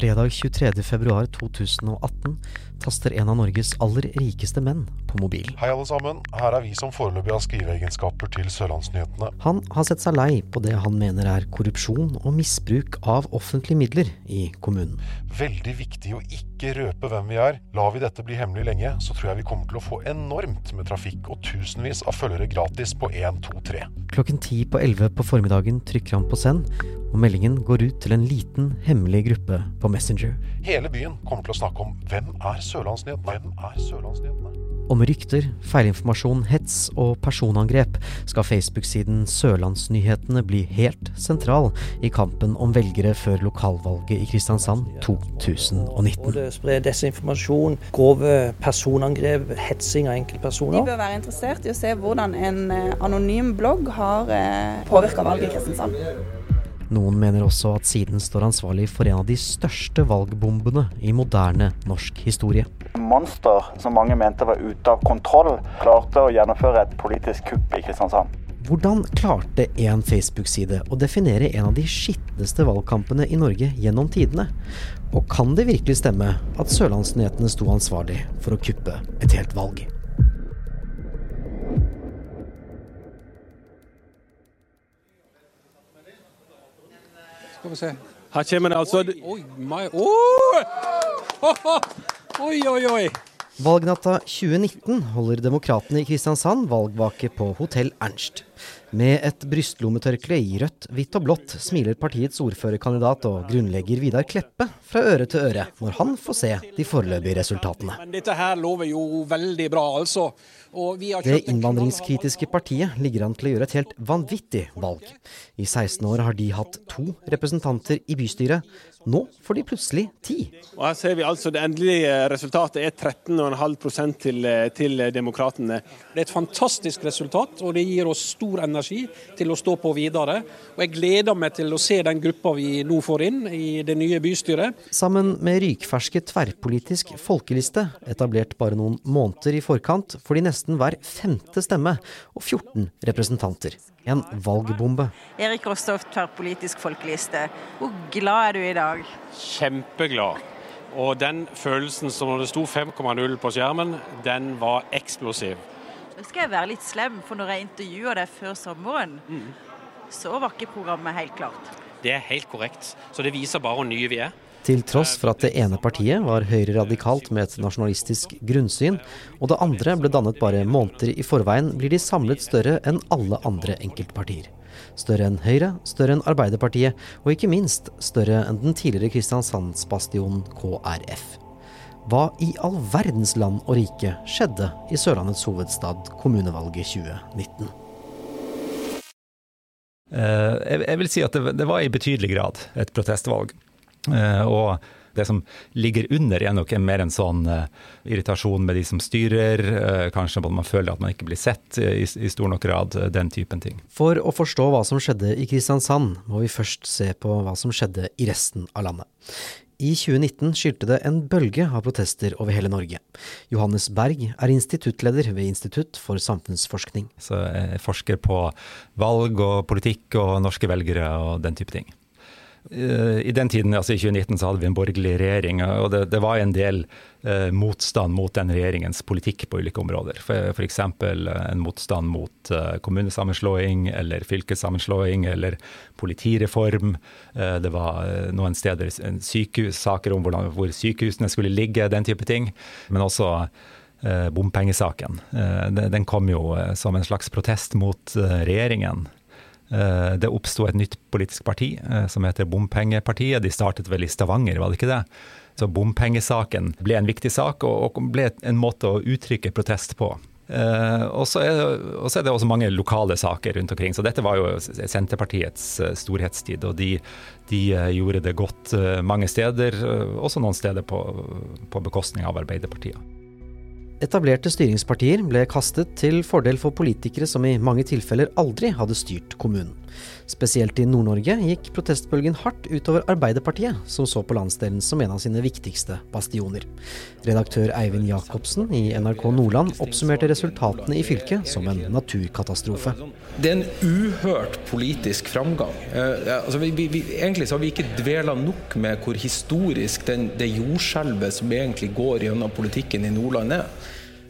Fredag 23.2.2018 taster en av Norges aller rikeste menn på mobilen. Hei alle sammen, her er vi som foreløpig har skriveegenskaper til Sørlandsnyhetene. Han har sett seg lei på det han mener er korrupsjon og misbruk av offentlige midler i kommunen. Veldig viktig å ikke røpe hvem vi er. Lar vi dette bli hemmelig lenge, så tror jeg vi kommer til å få enormt med trafikk og tusenvis av følgere gratis på 1, 2, 3. Klokken ti på elleve på formiddagen trykker han på send, og meldingen går ut til en liten, hemmelig gruppe på Messenger. Hele byen kommer til å snakke om hvem er Sørlandsnyhetene? Hvem er Sørlandsnyhetene? Om rykter, feilinformasjon, hets og personangrep skal Facebook-siden Sørlandsnyhetene bli helt sentral i kampen om velgere før lokalvalget i Kristiansand 2019. Både spre desinformasjon, grove personangrep, hetsing av De bør være interessert i å se hvordan en eh, anonym blogg har påvirka valget i Kristiansand. Noen mener også at siden står ansvarlig for en av de største valgbombene i moderne norsk historie. monster som mange mente var ute av kontroll, klarte å gjennomføre et politisk kupp i Kristiansand. Hvordan klarte en Facebook-side å definere en av de skitneste valgkampene i Norge gjennom tidene? Og kan det virkelig stemme at Sørlandsnyhetene sto ansvarlig for å kuppe et helt valg? Skal vi se. Her kommer det altså Oi, my oh! Oi, oi, oi! Valgnatta 2019 holder demokratene i Kristiansand valgvake på Hotell Ernst. Med et brystlommetørkle i rødt, hvitt og blått smiler partiets ordførerkandidat og grunnlegger Vidar Kleppe fra øre til øre når han får se de foreløpige resultatene. Men dette her lover jo veldig bra, altså. Og vi har Det innvandringskritiske partiet ligger an til å gjøre et helt vanvittig valg. I 16 år har de hatt to representanter i bystyret. Nå får de plutselig ti. Og her ser vi altså det endelige resultatet er 13,5% til, til Demokratene. Det er et fantastisk resultat, og det gir oss stor energi til å stå på videre. Og jeg gleder meg til å se den gruppa vi nå får inn i det nye bystyret. Sammen med rykferske tverrpolitisk folkeliste, etablert bare noen måneder i forkant, får de nesten hver femte stemme og 14 representanter. En valgbombe. Erik Rostov, tverrpolitisk folkeliste. Hvor glad er du i dag? Kjempeglad. Og den følelsen som når det sto 5,0 på skjermen, den var eksplosiv. Nå skal jeg være litt slem, for når jeg intervjua deg før sommeren, så var ikke programmet helt klart. Det er helt korrekt. Så det viser bare hvor nye vi er. Til tross for at det ene partiet var høyreradikalt med et nasjonalistisk grunnsyn, og det andre ble dannet bare måneder i forveien, blir de samlet større enn alle andre enkeltpartier. Større enn Høyre, større enn Arbeiderpartiet, og ikke minst større enn den tidligere Kristiansandsbastionen KrF. Hva i all verdens land og rike skjedde i Sørlandets hovedstad kommunevalget 2019? Eh, jeg, vil si at det, var i betydelig grad et protestvalg. Eh, og det som ligger under er nok mer en sånn eh, irritasjon med de som styrer. kanskje at man føler at man ikke blir sett i, stor nok grad. Den typen ting. For å forstå hva som skjedde i Kristiansand, må vi først se på hva som skjedde i resten av landet. I 2019 skyldte det en bølge av protester over hele Norge. Johannes Berg er instituttleder ved Institutt for samfunnsforskning. Så jeg forsker på valg og politikk og norske velgere og den type ting. Eh, I den tiden, altså i 2019, så hadde vi en borgerlig regjering, og det, det var en del eh, motstand mot den regjeringens politikk på ulike områder. F.eks. en motstand mot eh, kommunesammenslåing eller fylkessammenslåing eller politireform. Eh, det var eh, noen steder sykehus, saker om hvordan, hvor sykehusene skulle ligge, den type ting. Men også eh, bompengesaken. Eh, den- kom jo eh, som en slags protest mot eh, regjeringen. Eh, Det oppsto et nytt politisk parti eh, som heter Bompengepartiet. De startet vel i Stavanger, var det ikke det? Så bompengesaken ble en viktig sak, og ble en måte å uttrykke protest på. Eh, og så er, er det også mange lokale saker rundt omkring. Så dette var jo Senterpartiets storhetstid, og de, de gjorde det godt mange steder. Også noen steder på, på bekostning av Arbeiderpartiet. Etablerte styringspartier ble kastet til fordel for politikere som i mange tilfeller aldri hadde styrt kommunen. Spesielt i Nord-Norge gikk protestbølgen hardt utover Arbeiderpartiet, som så på landsdelen som en av sine viktigste bastioner. Redaktør Eivind Jacobsen i NRK Nordland oppsummerte resultatene i fylket som en naturkatastrofe. Det er en uhørt politisk framgang. Eh, altså vi, vi, egentlig så har vi ikke dvela nok med hvor historisk den, det jordskjelvet som egentlig går gjennom politikken i Nordland er.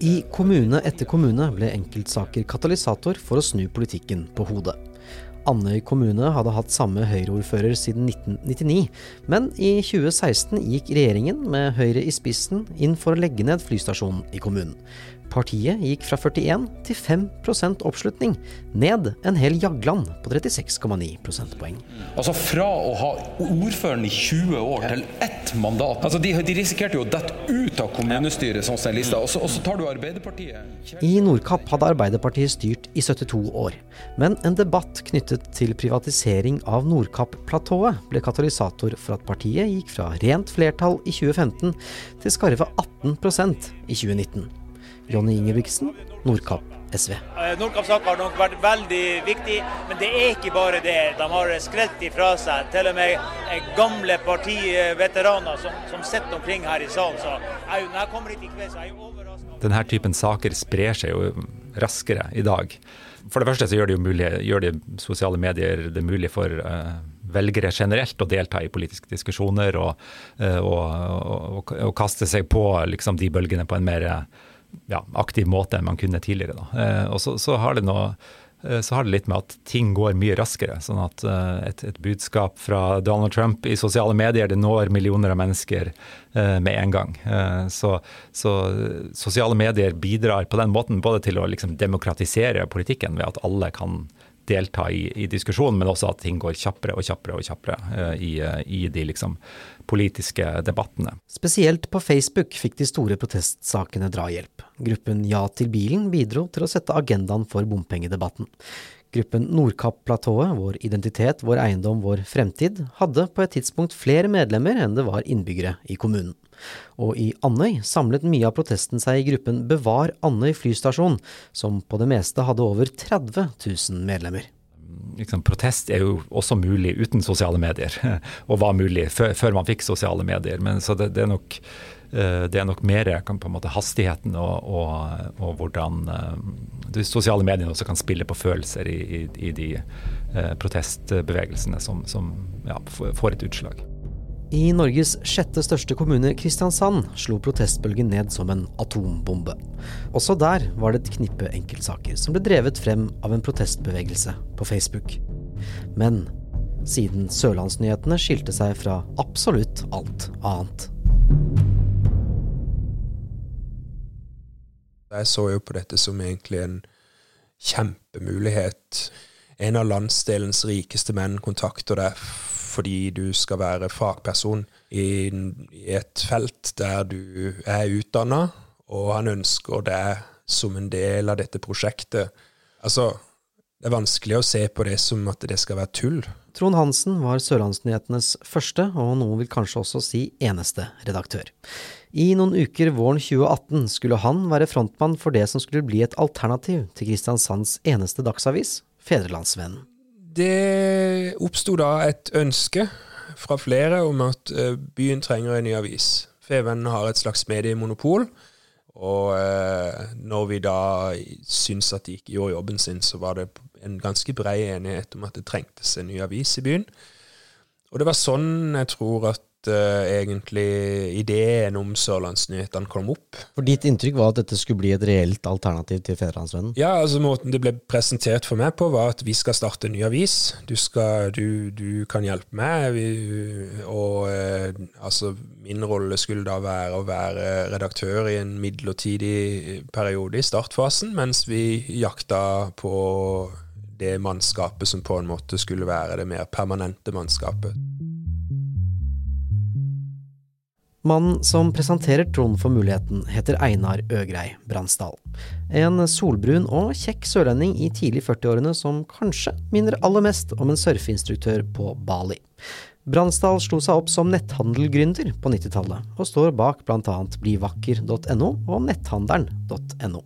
I kommune etter kommune ble enkeltsaker katalysator for å snu politikken på hodet. Andøy kommune hadde hatt samme Høyre-ordfører siden 1999, men i 2016 gikk regjeringen med Høyre i spissen inn for å legge ned flystasjonen i kommunen. Partiet gikk fra 41 til 5% oppslutning, ned en hel Jagland på 36,9 prosentpoeng. Altså fra å ha ordføreren i 20 år til ett mandat. Altså de, de risikerte jo å dette ut av kommunestyret, sånn som lista, og så, tar du Arbeiderpartiet. I Nordkapp hadde Arbeiderpartiet styrt i 72 år, men en debatt knyttet til privatisering av Nordkapp-platået ble katalysator for at partiet gikk fra rent flertall i 2015 til skarve 18% i 2019. Jonny Ingebrigtsen, Nordkapp SV. Eh, Nordkapp-sak har nok vært veldig viktig, men det er ikke bare det. De har skrelt ifra seg til og med eh, gamle partiveteraner som, som sitter omkring her i salen. Så jeg, når jeg kommer hit i kveld, så er jeg overraska. Denne typen saker sprer seg jo raskere i dag. For det første så gjør det jo mulig, gjør det sosiale medier det mulig for uh, velgere generelt å delta i politiske diskusjoner og, uh, og, og, og kaste seg på liksom, de bølgene på en mer ja, aktiv måte enn man kunne tidligere. Eh, og så, så, har noe eh, så har det litt med at ting går mye raskere. Sånn at uh, et, et, budskap fra Donald Trump i sosiale medier det når millioner av mennesker uh, med en gang. Så, så, sosiale medier bidrar på den måten både til å liksom, demokratisere politikken ved at alle kan delta i, i diskusjonen, men også at ting går kjappere og kjappere og kjappere i, i de liksom, politiske debattene. Spesielt på Facebook fikk de store protestsakene drahjelp. Gruppen Ja til bilen bidro til å sette agendaen for bompengedebatten. Gruppen Nordkapp-platået, Vår identitet, vår eiendom, vår fremtid, hadde på et tidspunkt flere medlemmer enn det var innbyggere i kommunen. Og i Andøy samlet mye av protesten seg i gruppen Bevar Andøy flystasjon, som på det meste hadde over 30 000 medlemmer liksom, protest er jo også mulig uten sosiale medier, og var mulig før, før man fikk sosiale medier. Men så det, det, er, nok, eh, det er nok mer på en måte hastigheten og, og, og hvordan eh, de sosiale mediene også kan spille på følelser i, i, i de eh, protestbevegelsene som, som ja, får et utslag. I Norges sjette største kommune, Kristiansand, slo protestbølgen ned som en atombombe. Også der var det et knippe enkeltsaker som ble drevet frem av en protestbevegelse på Facebook. Men siden Sørlandsnyhetene skilte seg fra absolutt alt annet. Jeg så jo på dette som egentlig en kjempemulighet. En av landsdelens rikeste menn kontakter deg fordi du skal være fagperson i, et felt der du er utdanna, og han ønsker deg som en del av dette prosjektet. Altså, det er vanskelig å se på det som at det skal være tull. Trond Hansen var Sørlandsnyhetenes første, og noen vil kanskje også si eneste, redaktør. I noen uker våren 2018 skulle han være frontmann for det som skulle bli et alternativ til Kristiansands eneste dagsavis, Fedrelandsvennen. Det oppsto da et ønske fra flere om at eh, byen trenger en ny avis. Fevennen har et slags mediemonopol. Og eh, når vi da syntes at de ikke gjorde jobben sin, så var det en ganske brei enighet om at det trengtes en ny avis i byen. Og det var sånn jeg tror at egentlig ideen om Sørlandsnyhetene kom opp. For Ditt inntrykk var at dette skulle bli et reelt alternativ til Fedrelandsvennen? Ja, altså måten det ble presentert for meg på, var at vi skal starte en ny avis. Du, skal, du, du kan hjelpe meg. Vi, og uh, altså, min rolle skulle da være å være redaktør i en midlertidig periode i startfasen, mens vi jakta på det mannskapet som på en måte skulle være det mer permanente mannskapet. Mannen som presenterer Trond for muligheten, heter Einar Øgrei Bransdal. En solbrun og kjekk sørlending i tidlig 40-årene som kanskje minner aller mest om en surfeinstruktør på Bali. Bransdal slo seg opp som netthandelgründer på 90-tallet, og står bak bl.a. blivakker.no og netthandelen.no.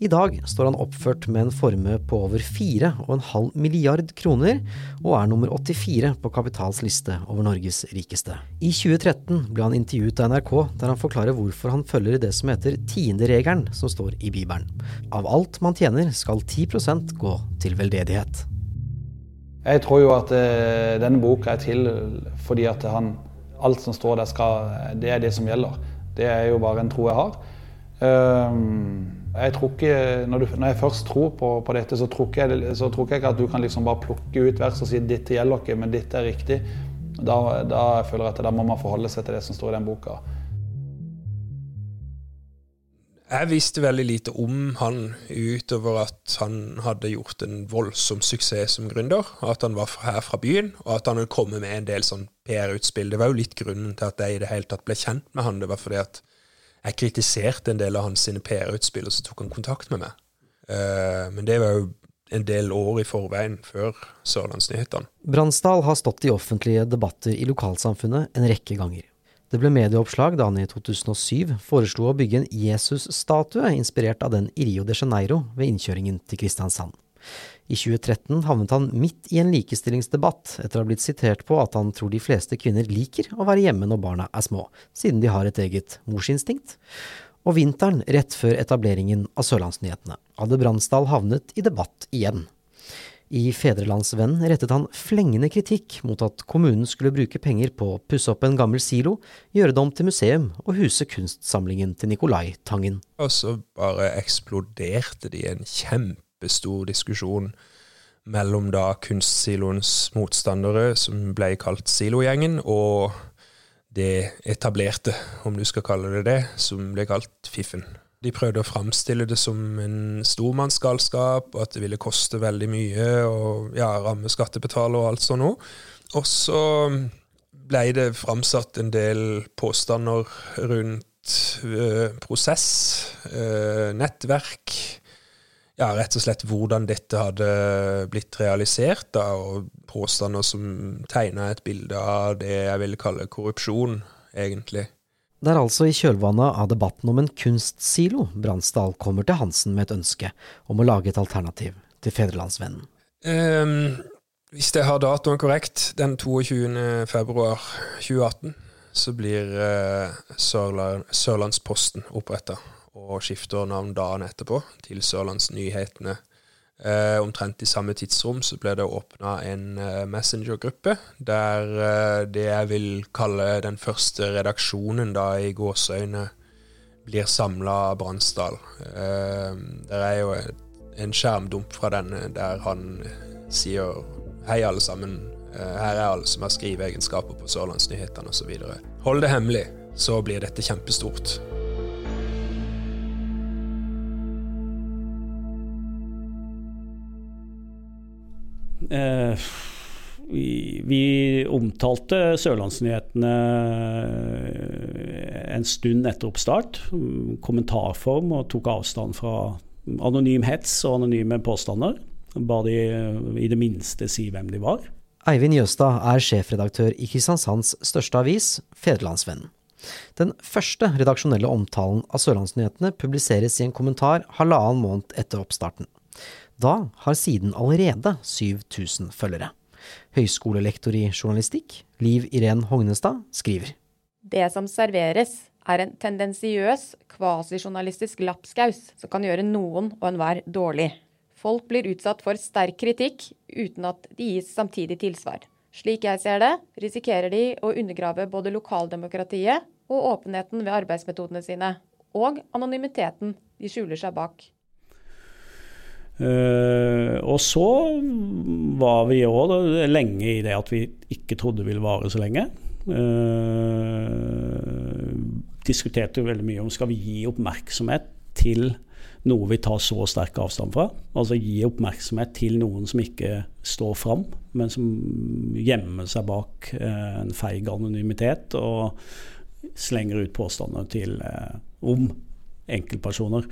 I dag står han oppført med en formue på over 4,5 milliard kroner, og er nummer 84 på Kapitals liste over Norges rikeste. I 2013 ble han intervjuet av NRK, der han forklarer hvorfor han følger det som heter tienderegelen som står i Bibelen. Av alt man tjener skal 10% gå til veldedighet. Jeg tror jo at eh, denne boka er til fordi at han, alt som står der, skal, det er det som gjelder. Det er jo bare en tro jeg har. Um, jeg tror ikke, når, du, når jeg først tror på, på dette, så tror, jeg, så tror, ikke at du kan liksom bare plukke ut vers og si dette gjelder ikke, men dette er riktig. Da, da føler jeg at da må man forholde seg til det som står i den boka. Jeg visste veldig lite om han utover at han hadde gjort en voldsom suksess som gründer. At han var her fra byen, og at han hadde kommet med en del sånn PR-utspill. Det var jo litt grunnen til at jeg i det hele tatt ble kjent med han. Det var fordi at jeg kritiserte en del av hans PR-utspill, og så tok han kontakt med meg. Uh, men det var jo en del år i forveien før Sørlandsnyhetene. Bransdal har stått i offentlige debatter i lokalsamfunnet en rekke ganger. Det ble medieoppslag da han i 2007 foreslo å bygge en Jesus-statue inspirert av den i Rio de Janeiro ved innkjøringen til Kristiansand. I 2013 havnet han midt i en likestillingsdebatt etter å ha blitt sitert på at han tror de fleste kvinner liker å være hjemme når barna er små, siden de har et eget morsinstinkt. Og vinteren rett før etableringen av Sørlandsnyhetene hadde Bransdal havnet i debatt igjen. I Fedrelandsvennen rettet han flengende kritikk mot at kommunen skulle bruke penger på å pusse opp en gammel silo, gjøre det om til museum og huse kunstsamlingen til Nicolai Tangen. Og så bare eksploderte de en en kjempestor diskusjon mellom da kunstsiloens motstandere, som ble kalt Silogjengen, og det etablerte, om du skal kalle det det, som ble kalt Fiffen. De prøvde å framstille det som en stormannsgalskap, og at det ville koste veldig mye og ja, ramme skattebetaler og alt sånt noe. Og så ble det framsatt en del påstander rundt ø, prosess, ø, nettverk. Ja, rett og slett hvordan dette hadde blitt realisert, da, og påstander som tegna et bilde av det jeg ville kalle korrupsjon, egentlig. Det er altså i kjølvannet av debatten om en kunstsilo Bransdal kommer til Hansen med et ønske om å lage et alternativ til Fedrelandsvennen. Um, hvis jeg har datoen korrekt, den 22. februar 2018, så blir uh, Sørland, Sørlandsposten oppretta og skifter navn dagen etterpå til Sørlandsnyhetene Eh, omtrent i samme tidsrom så ble det åpna en eh, Messenger-gruppe, der eh, det jeg vil kalle den første redaksjonen da i gåseøyne blir samla Bransdal. Eh, det er jo en skjermdump fra denne der han sier hei, alle sammen. Eh, her er alle som har skriveegenskaper på Sørlandsnyhetene osv. Hold det hemmelig, så blir dette kjempestort. Eh, vi, vi, omtalte Sørlandsnyhetene eh, en stund etter oppstart. Kommentarform og tok avstand fra anonym hets og anonyme påstander. Ba de i det minste si hvem de var. Eivind Jøstad er sjefredaktør i Kristiansands største avis, Fedrelandsvennen. Den første redaksjonelle omtalen av Sørlandsnyhetene publiseres i en kommentar halvannen måned etter oppstarten. Da har siden allerede 7000 følgere. Høyskolelektor i journalistikk, Liv Irén Hognestad, skriver. Det som serveres, er en tendensiøs, kvasijournalistisk lapskaus som kan gjøre noen og enhver dårlig. Folk blir utsatt for sterk kritikk uten at de gis samtidig tilsvar. Slik jeg ser det, risikerer de å undergrave både lokaldemokratiet og åpenheten ved arbeidsmetodene sine, og anonymiteten de skjuler seg bak. Uh, og så var vi òg lenge i det at vi ikke trodde det ville vare så lenge. Uh, diskuterte jo veldig mye om skal vi gi oppmerksomhet til noe vi tar så sterk avstand fra. Altså gi oppmerksomhet til noen som ikke står fram, men som gjemmer seg bak uh, en feig anonymitet og slenger ut påstander til, om enkeltpersoner.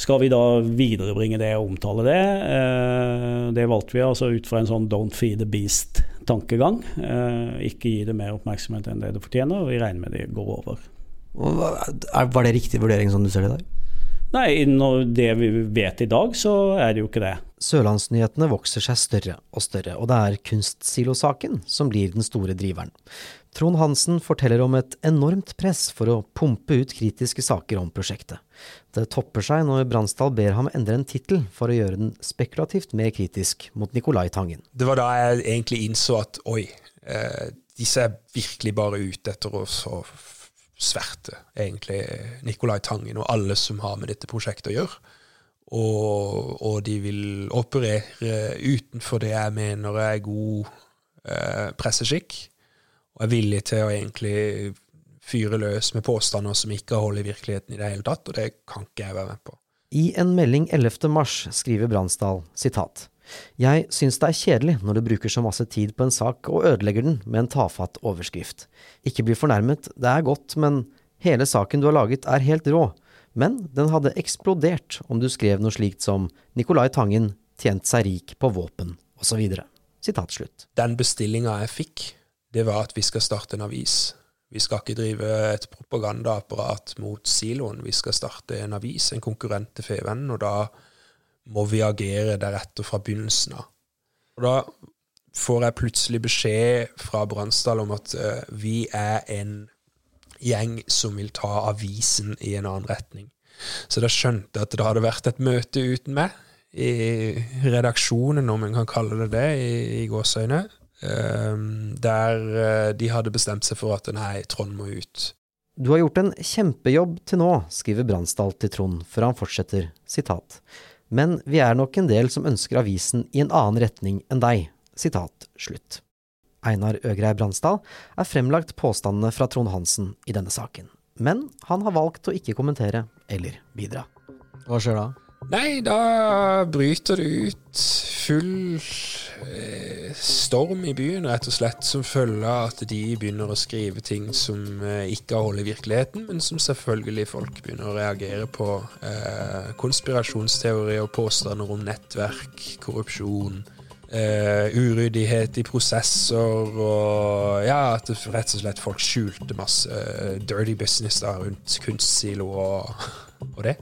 Skal vi da viderebringe det og omtale det? Eh, det valgte vi altså ut fra en sånn Don't feed the beast tankegang. Ikke gi det mer oppmerksomhet enn det det fortjener, og vi regner med det går over. Var det riktig vurdering som du ser det i dag? Nei, når det vi vet i dag, så er det jo ikke det. Sørlandsnyhetene vokser seg større og større, og det er kunstsilosaken som blir den store driveren. Trond Hansen forteller om et enormt press for å pumpe ut kritiske saker om prosjektet. Det topper seg når Bransdal ber ham endre en tittel for å gjøre den spekulativt mer kritisk mot Nicolai Tangen. Det var da jeg egentlig innså at oi, eh, disse er virkelig bare ute etter å sverte, egentlig, Nicolai Tangen og alle som har med dette prosjektet å gjøre. Og, og de vil operere utenfor det jeg mener er god eh, presseskikk. Og er villig til å egentlig fyre løs med påstander som ikke har hold i virkeligheten i det hele tatt, og det kan ikke jeg være med på. I en melding 11. mars skriver Bransdal sitat jeg syns det er kjedelig når du bruker så masse tid på en sak og ødelegger den med en tafatt overskrift. Ikke bli fornærmet, det er godt, men hele saken du har laget er helt rå. Men den hadde eksplodert om du skrev noe slikt som Nicolai Tangen tjent seg rik på våpen, osv. Sitat slutt. Den bestillinga jeg fikk, det var at vi skal starte en avis. Vi skal ikke drive et propagandaapparat mot siloen, vi skal starte en avis, en konkurrent til Fevennen, og da må vi agere deretter fra begynnelsen av. Og Da får jeg plutselig beskjed fra Bransdal om at uh, vi er en gjeng som vil ta avisen i en annen retning. Så da skjønte jeg at det hadde vært et møte uten meg i redaksjonen, om en kan kalle det det, i, i gåseøyne, der uh, de hadde bestemt seg for at nei, Trond må ut. Du har gjort en kjempejobb til nå, skriver Bransdal til Trond, før han fortsetter, sitat. Men vi er nok en del som ønsker avisen i en annen retning enn deg. Sitat slutt. Einar Øgrei Bransdal er fremlagt påstandene fra Trond Hansen i denne saken. Men han har valgt å ikke kommentere eller bidra. Hva skjer da? Nei, da bryter det ut full eh, storm i byen, rett og slett, som følge av at de begynner å skrive ting som eh, ikke har hold i virkeligheten, men som selvfølgelig folk begynner å reagere på. Eh, og påstander om nettverk, korrupsjon. eh, uryddighet i prosesser og ja, at rett og slett folk skjulte masse uh, dirty business da rundt kunstsilo og, og det.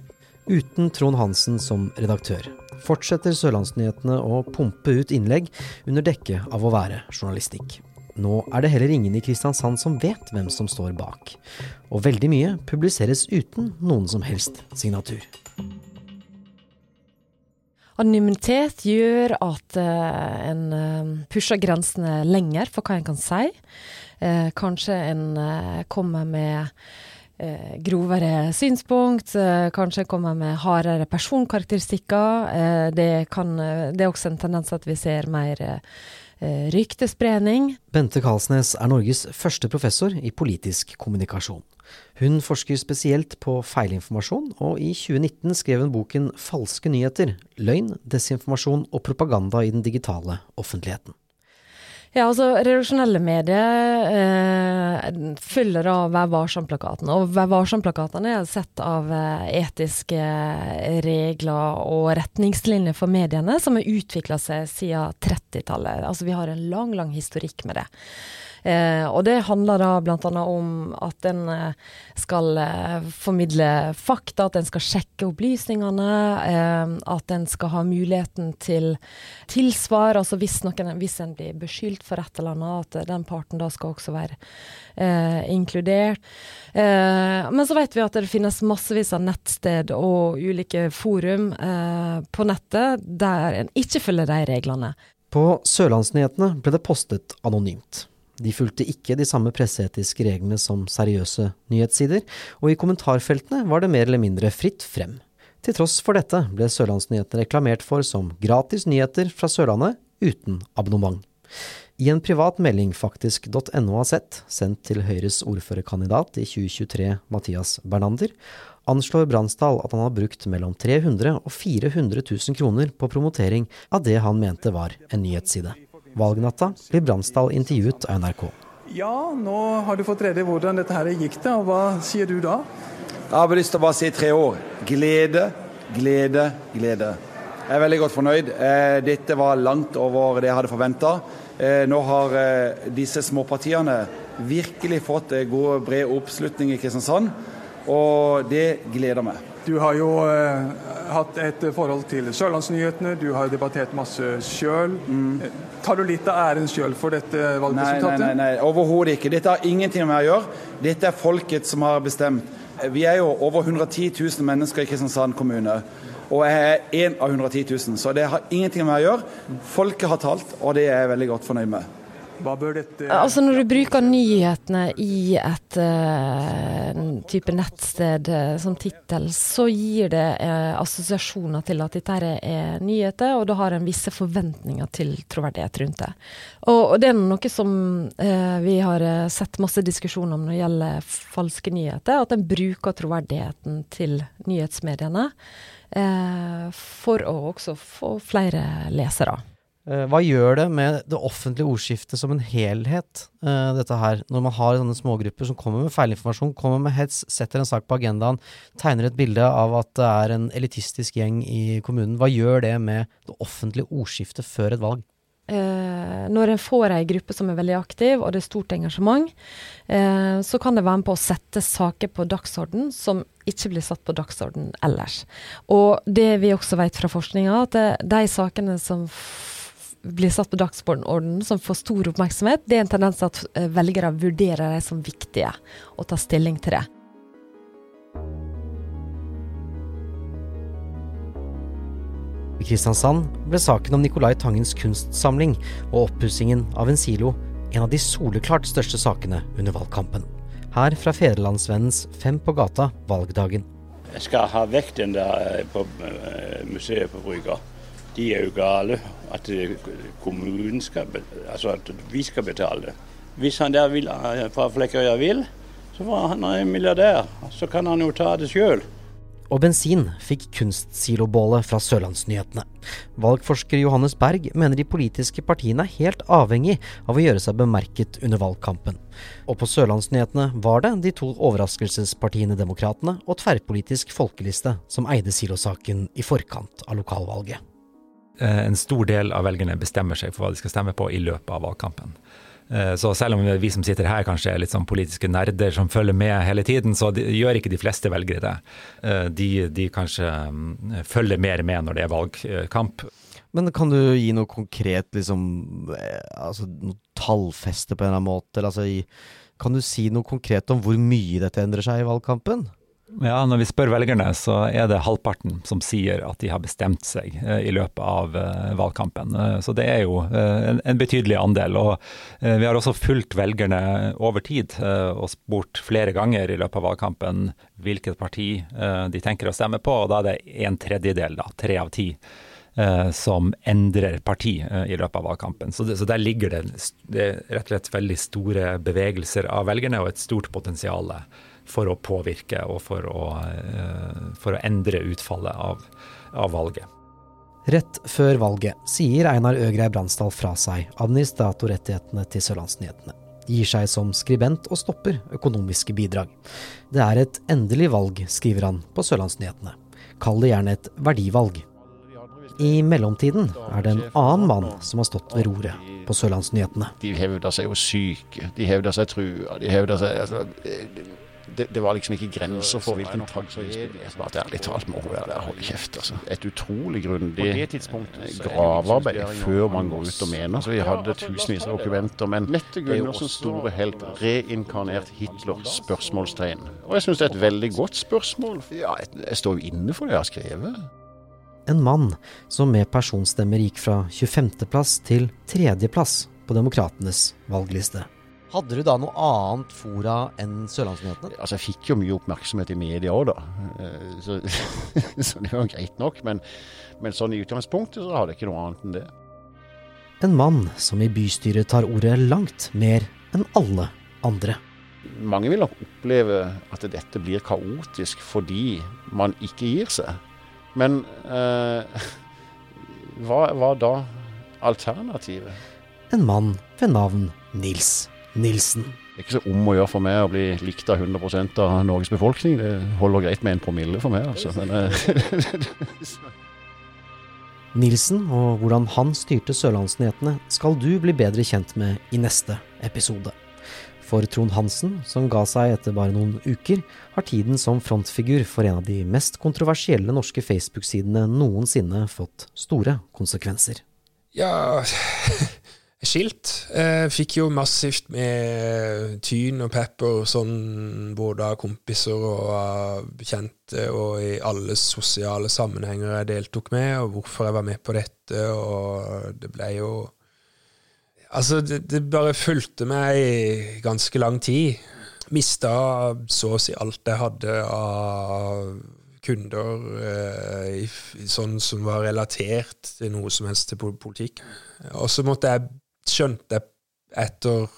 Uten Trond Hansen som redaktør fortsetter Sørlandsnyhetene å pumpe ut innlegg under dekke av å være journalistikk. Nå er det heller ingen i Kristiansand som vet hvem som står bak. Og veldig mye publiseres uten noen som helst signatur. Anonymitet gjør at uh, en uh, pusher grensene lenger for hva en kan si. Uh, kanskje en kommer med eh, grovere synspunkt, eh, kanskje kommer med hardere personkarakteristikker. Eh, det, kan, eh, det, er også en tendens at vi ser mer eh, ryktespredning. Bente Karlsnes er Norges første professor i politisk kommunikasjon. Hun forsker spesielt på feilinformasjon, og i 2019 skrev hun boken Falske nyheter løgn, desinformasjon og propaganda i den digitale offentligheten. Ja, altså Redaksjonelle medier eh, fyller da Vær varsom-plakatene. Og Vær varsom-plakatene er sett av eh, etiske regler og retningslinjer for mediene som har utvikla seg siden 30-tallet. Altså Vi har en lang, lang historikk med det. Eh, og det handler da bl.a. om at en eh, skal eh, formidle fakta, at en skal sjekke opplysningene, eh, at en skal ha muligheten til tilsvar. Altså hvis, noen, hvis en blir beskyldt for et eller annet, at den parten da skal også være eh, inkludert. Eh, men så vet vi at det finnes massevis av nettsted og ulike forum på nettet der en ikke følger de reglene. På Sørlandsnyhetene ble det postet anonymt. De fulgte ikke de samme presseetiske reglene som seriøse nyhetssider, og i kommentarfeltene var det mer eller mindre fritt frem. Til tross for dette ble Sørlandsnyhetene reklamert for som gratis nyheter fra Sørlandet uten abonnement. I en privat melding faktisk.no har sett, sendt til Høyres ordførerkandidat i 2023, Mathias Bernander, anslår Bransdal at han har brukt mellom 300 og 400 000 kroner på promotering av det han mente var en nyhetsside. Valgnatta blir Bransdal intervjuet av NRK. Ja, nå har du fått rede hvordan dette her gikk det, og hva sier du da? Jeg har lyst til å bare si tre ord. Glede, glede, glede. Jeg er veldig godt fornøyd. Eh, dette var langt over det jeg hadde forventa. Eh, nå har eh, disse småpartiene virkelig fått god, bred oppslutning i Kristiansand, og det gleder meg. Du har jo eh, hatt et forhold til Sørlandsnyhetene, du har debattert masse sjøl. Tar du litt av æren sjøl for dette Nei, nei, valgresultatet? nei, nei overhodet ikke. Dette har ingenting med meg å gjøre. Dette er folket som har bestemt. Vi er jo over 110 000 mennesker i Kristiansand kommune. Og jeg er én av 110 000, så det har ingenting med meg å gjøre. Folket har talt, og det er jeg veldig godt fornøyd med. Altså Når du bruker nyhetene i et uh, type nettsted uh, som tittel, så gir det uh, assosiasjoner til at dette er nyheter, og da har en visse forventninger til troverdighet rundt det. Og, og det er noe som vi har sett masse diskusjon om når det gjelder falske nyheter, at en bruker troverdigheten til nyhetsmediene for å også få flere lesere. Eh, Hva gjør det med det offentlige ordskiftet som en helhet, uh, dette her, når man har sånne smågrupper som kommer med feilinformasjon, kommer med hets, setter en sak på agendaen, tegner et bilde av at det er en elitistisk gjeng i kommunen. Hva gjør det med det offentlige ordskiftet før et valg? Eh, når en får ei gruppe som er veldig aktiv, og det er stort engasjement, eh, så kan det være med på å sette saker på dagsorden som ikke blir satt på dagsorden ellers. Og det vi også vet fra forskninga, at det, de sakene som blir satt på dagsordenen, som får stor oppmerksomhet, det er en tendens at eh, velgere vurderer dem som viktige, og tar stilling til det. I Kristiansand ble saken om Nicolai Tangens kunstsamling og oppussingen av en silo en av de soleklart største sakene under valgkampen. Her fra Fedrelandsvennens Fem på gata valgdagen. Jeg skal ha vekk den der på eh, museet på Brygga. De er jo gale. At eh, kommunen skal Altså at vi skal betale. Hvis han der vil, eh, fra Flekkerøya vil, så var han en milliardær. Så kan han jo ta det sjøl. Og bensin fikk kunstsilobålet fra Sørlandsnyhetene. Valgforsker Johannes Berg mener de politiske partiene er helt avhengig av å gjøre seg bemerket under valgkampen. Og på Sørlandsnyhetene var det de to overraskelsespartiene Demokratene og Tverrpolitisk Folkeliste som eide silosaken i forkant av lokalvalget. Eh, En stor del av velgerne bestemmer seg for hva de skal stemme på i løpet av valgkampen. Eh, Så selv om vi som sitter her kanskje er litt sånn politiske nerder som følger med hele tiden, så de, gjør ikke de fleste velgere det. Eh, De, de kanskje mm, følger mer med når det er valgkamp. Men kan du gi noe konkret, liksom Altså noe tallfeste på en eller annen måte? Altså kan du si noe konkret om hvor mye dette endrer seg i valgkampen? Ja, når vi spør velgerne, så er det halvparten som sier at de har bestemt seg eh, i løpet av eh, valgkampen. Eh, Så det er jo en, betydelig andel. Og vi har også fulgt velgerne over tid og spurt flere ganger i løpet av valgkampen hvilket parti de tenker å stemme på, og da er det en tredjedel, da, tre av ti. Som endrer parti i løpet av valgkampen. Så, det, så der ligger det, det rett og slett veldig store bevegelser av velgerne og et stort potensial for å påvirke og for å, eh, for å endre utfallet av, av valget. Rett før valget sier Einar Øgrei Bransdal fra seg administratorrettighetene til Sørlandsnyhetene. Gir seg som skribent og stopper økonomiske bidrag. Det er et endelig valg, skriver han på Sørlandsnyhetene. Kall det gjerne et verdivalg. I mellomtiden er det en annen mann som har stått ved roret på Sørlandsnyhetene. De hevder seg jo syke, de hevder seg trua, de hevder seg altså, det, det var liksom ikke grenser for hvilken tragedie som at ærlig talt må hun være der og holde kjeft. altså. Et utrolig grundig gravearbeid før man går ut og mener. Så vi hadde tusenvis av dokumenter, men jo også store helt reinkarnert Hitler? spørsmålstegn. Og jeg syns det er et veldig godt spørsmål. Ja, jeg, jeg står jo inne for det jeg har skrevet. En mann som med personstemmer gikk fra 25.-plass til 3.-plass på Demokratenes valgliste. Hadde du da noe annet fora enn Sørlandsnyhetene? Altså, Jeg fikk jo mye oppmerksomhet i media òg, da. Eh, Så, så det var greit nok. Men, men sånn i utgangspunktet så hadde jeg ikke noe annet enn det. En mann som i bystyret tar ordet langt mer enn alle andre. Mange vil nok oppleve at dette blir kaotisk fordi man ikke gir seg. Men eh, hva var da alternativet? En mann ved navn Nils Nilsen. Det er ikke så om å gjøre for meg å bli likt av 100% av Norges befolkning. Det holder greit med en promille for meg, altså. Men, eh, Nilsen og hvordan han styrte Sørlandsnyhetene skal du bli bedre kjent med i neste episode. For Trond Hansen, som ga seg etter bare noen uker, har tiden som frontfigur for en av de mest kontroversielle norske Facebook-sidene noensinne fått store konsekvenser. Ja Skilt. eh, fikk jo massivt med tyn og pepper, sånn både av kompiser og av bekjente, og i alle sosiale sammenhenger jeg deltok med, og hvorfor jeg var med på dette, og det ble jo Altså, det, det bare fulgte meg i ganske lang tid. Mista så å si alt jeg hadde av kunder eh, sånn som var relatert til noe som helst til politikk. Og så måtte jeg skjønte etter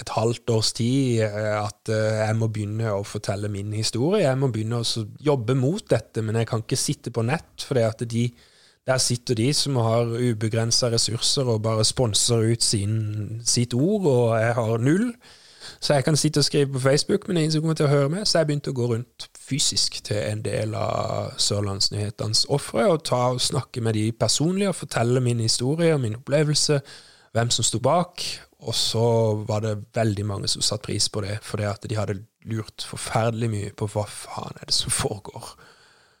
et halvt års tid eh, at eh, jeg må begynne å fortelle min historie. Jeg må begynne å jobbe mot dette, men jeg kan ikke sitte på nett. For de, der sitter de som har ubegrensa ressurser og bare sponser ut sin, sitt ord, og jeg har null. Så jeg kan sitte og skrive på Facebook, men ingen som kommer til å høre meg. Så jeg begynte å gå rundt fysisk til en del av Sørlandsnyhetenes ofre og ta og snakke med de personlig og fortelle min historie og min opplevelse hvem som sto bak. Og så var det veldig mange som satte pris på det, fordi at de hadde lurt forferdelig mye på hva faen er det som foregår.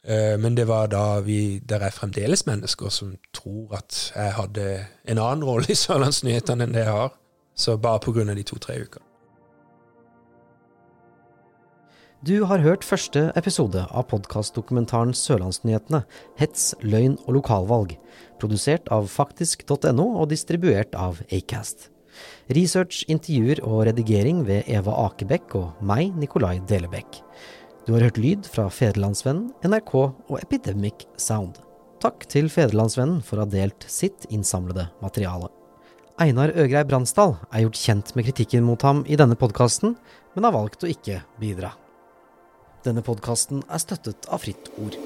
Eh, men det var da vi Der er fremdeles mennesker som tror at jeg hadde en annen rolle i Sørlandsnyhetene enn det jeg har. Så bare av de to-tre ukene. Du har hørt første episode av podkastdokumentaren Sørlandsnyhetene hets, løgn og lokalvalg, produsert av faktisk.no og distribuert av Acast. Research, intervjuer og redigering ved Eva Akebekk og meg, Nikolai Delebekk. Du har hørt lyd fra Federlandsvennen, NRK og Epidemic Sound. Takk til Federlandsvennen for å ha delt sitt innsamlede materiale. Einar Øgrei Bransdal er gjort kjent med kritikken mot ham i denne podkasten, men har valgt å ikke bidra. Denne podkasten er støttet av Fritt Ord.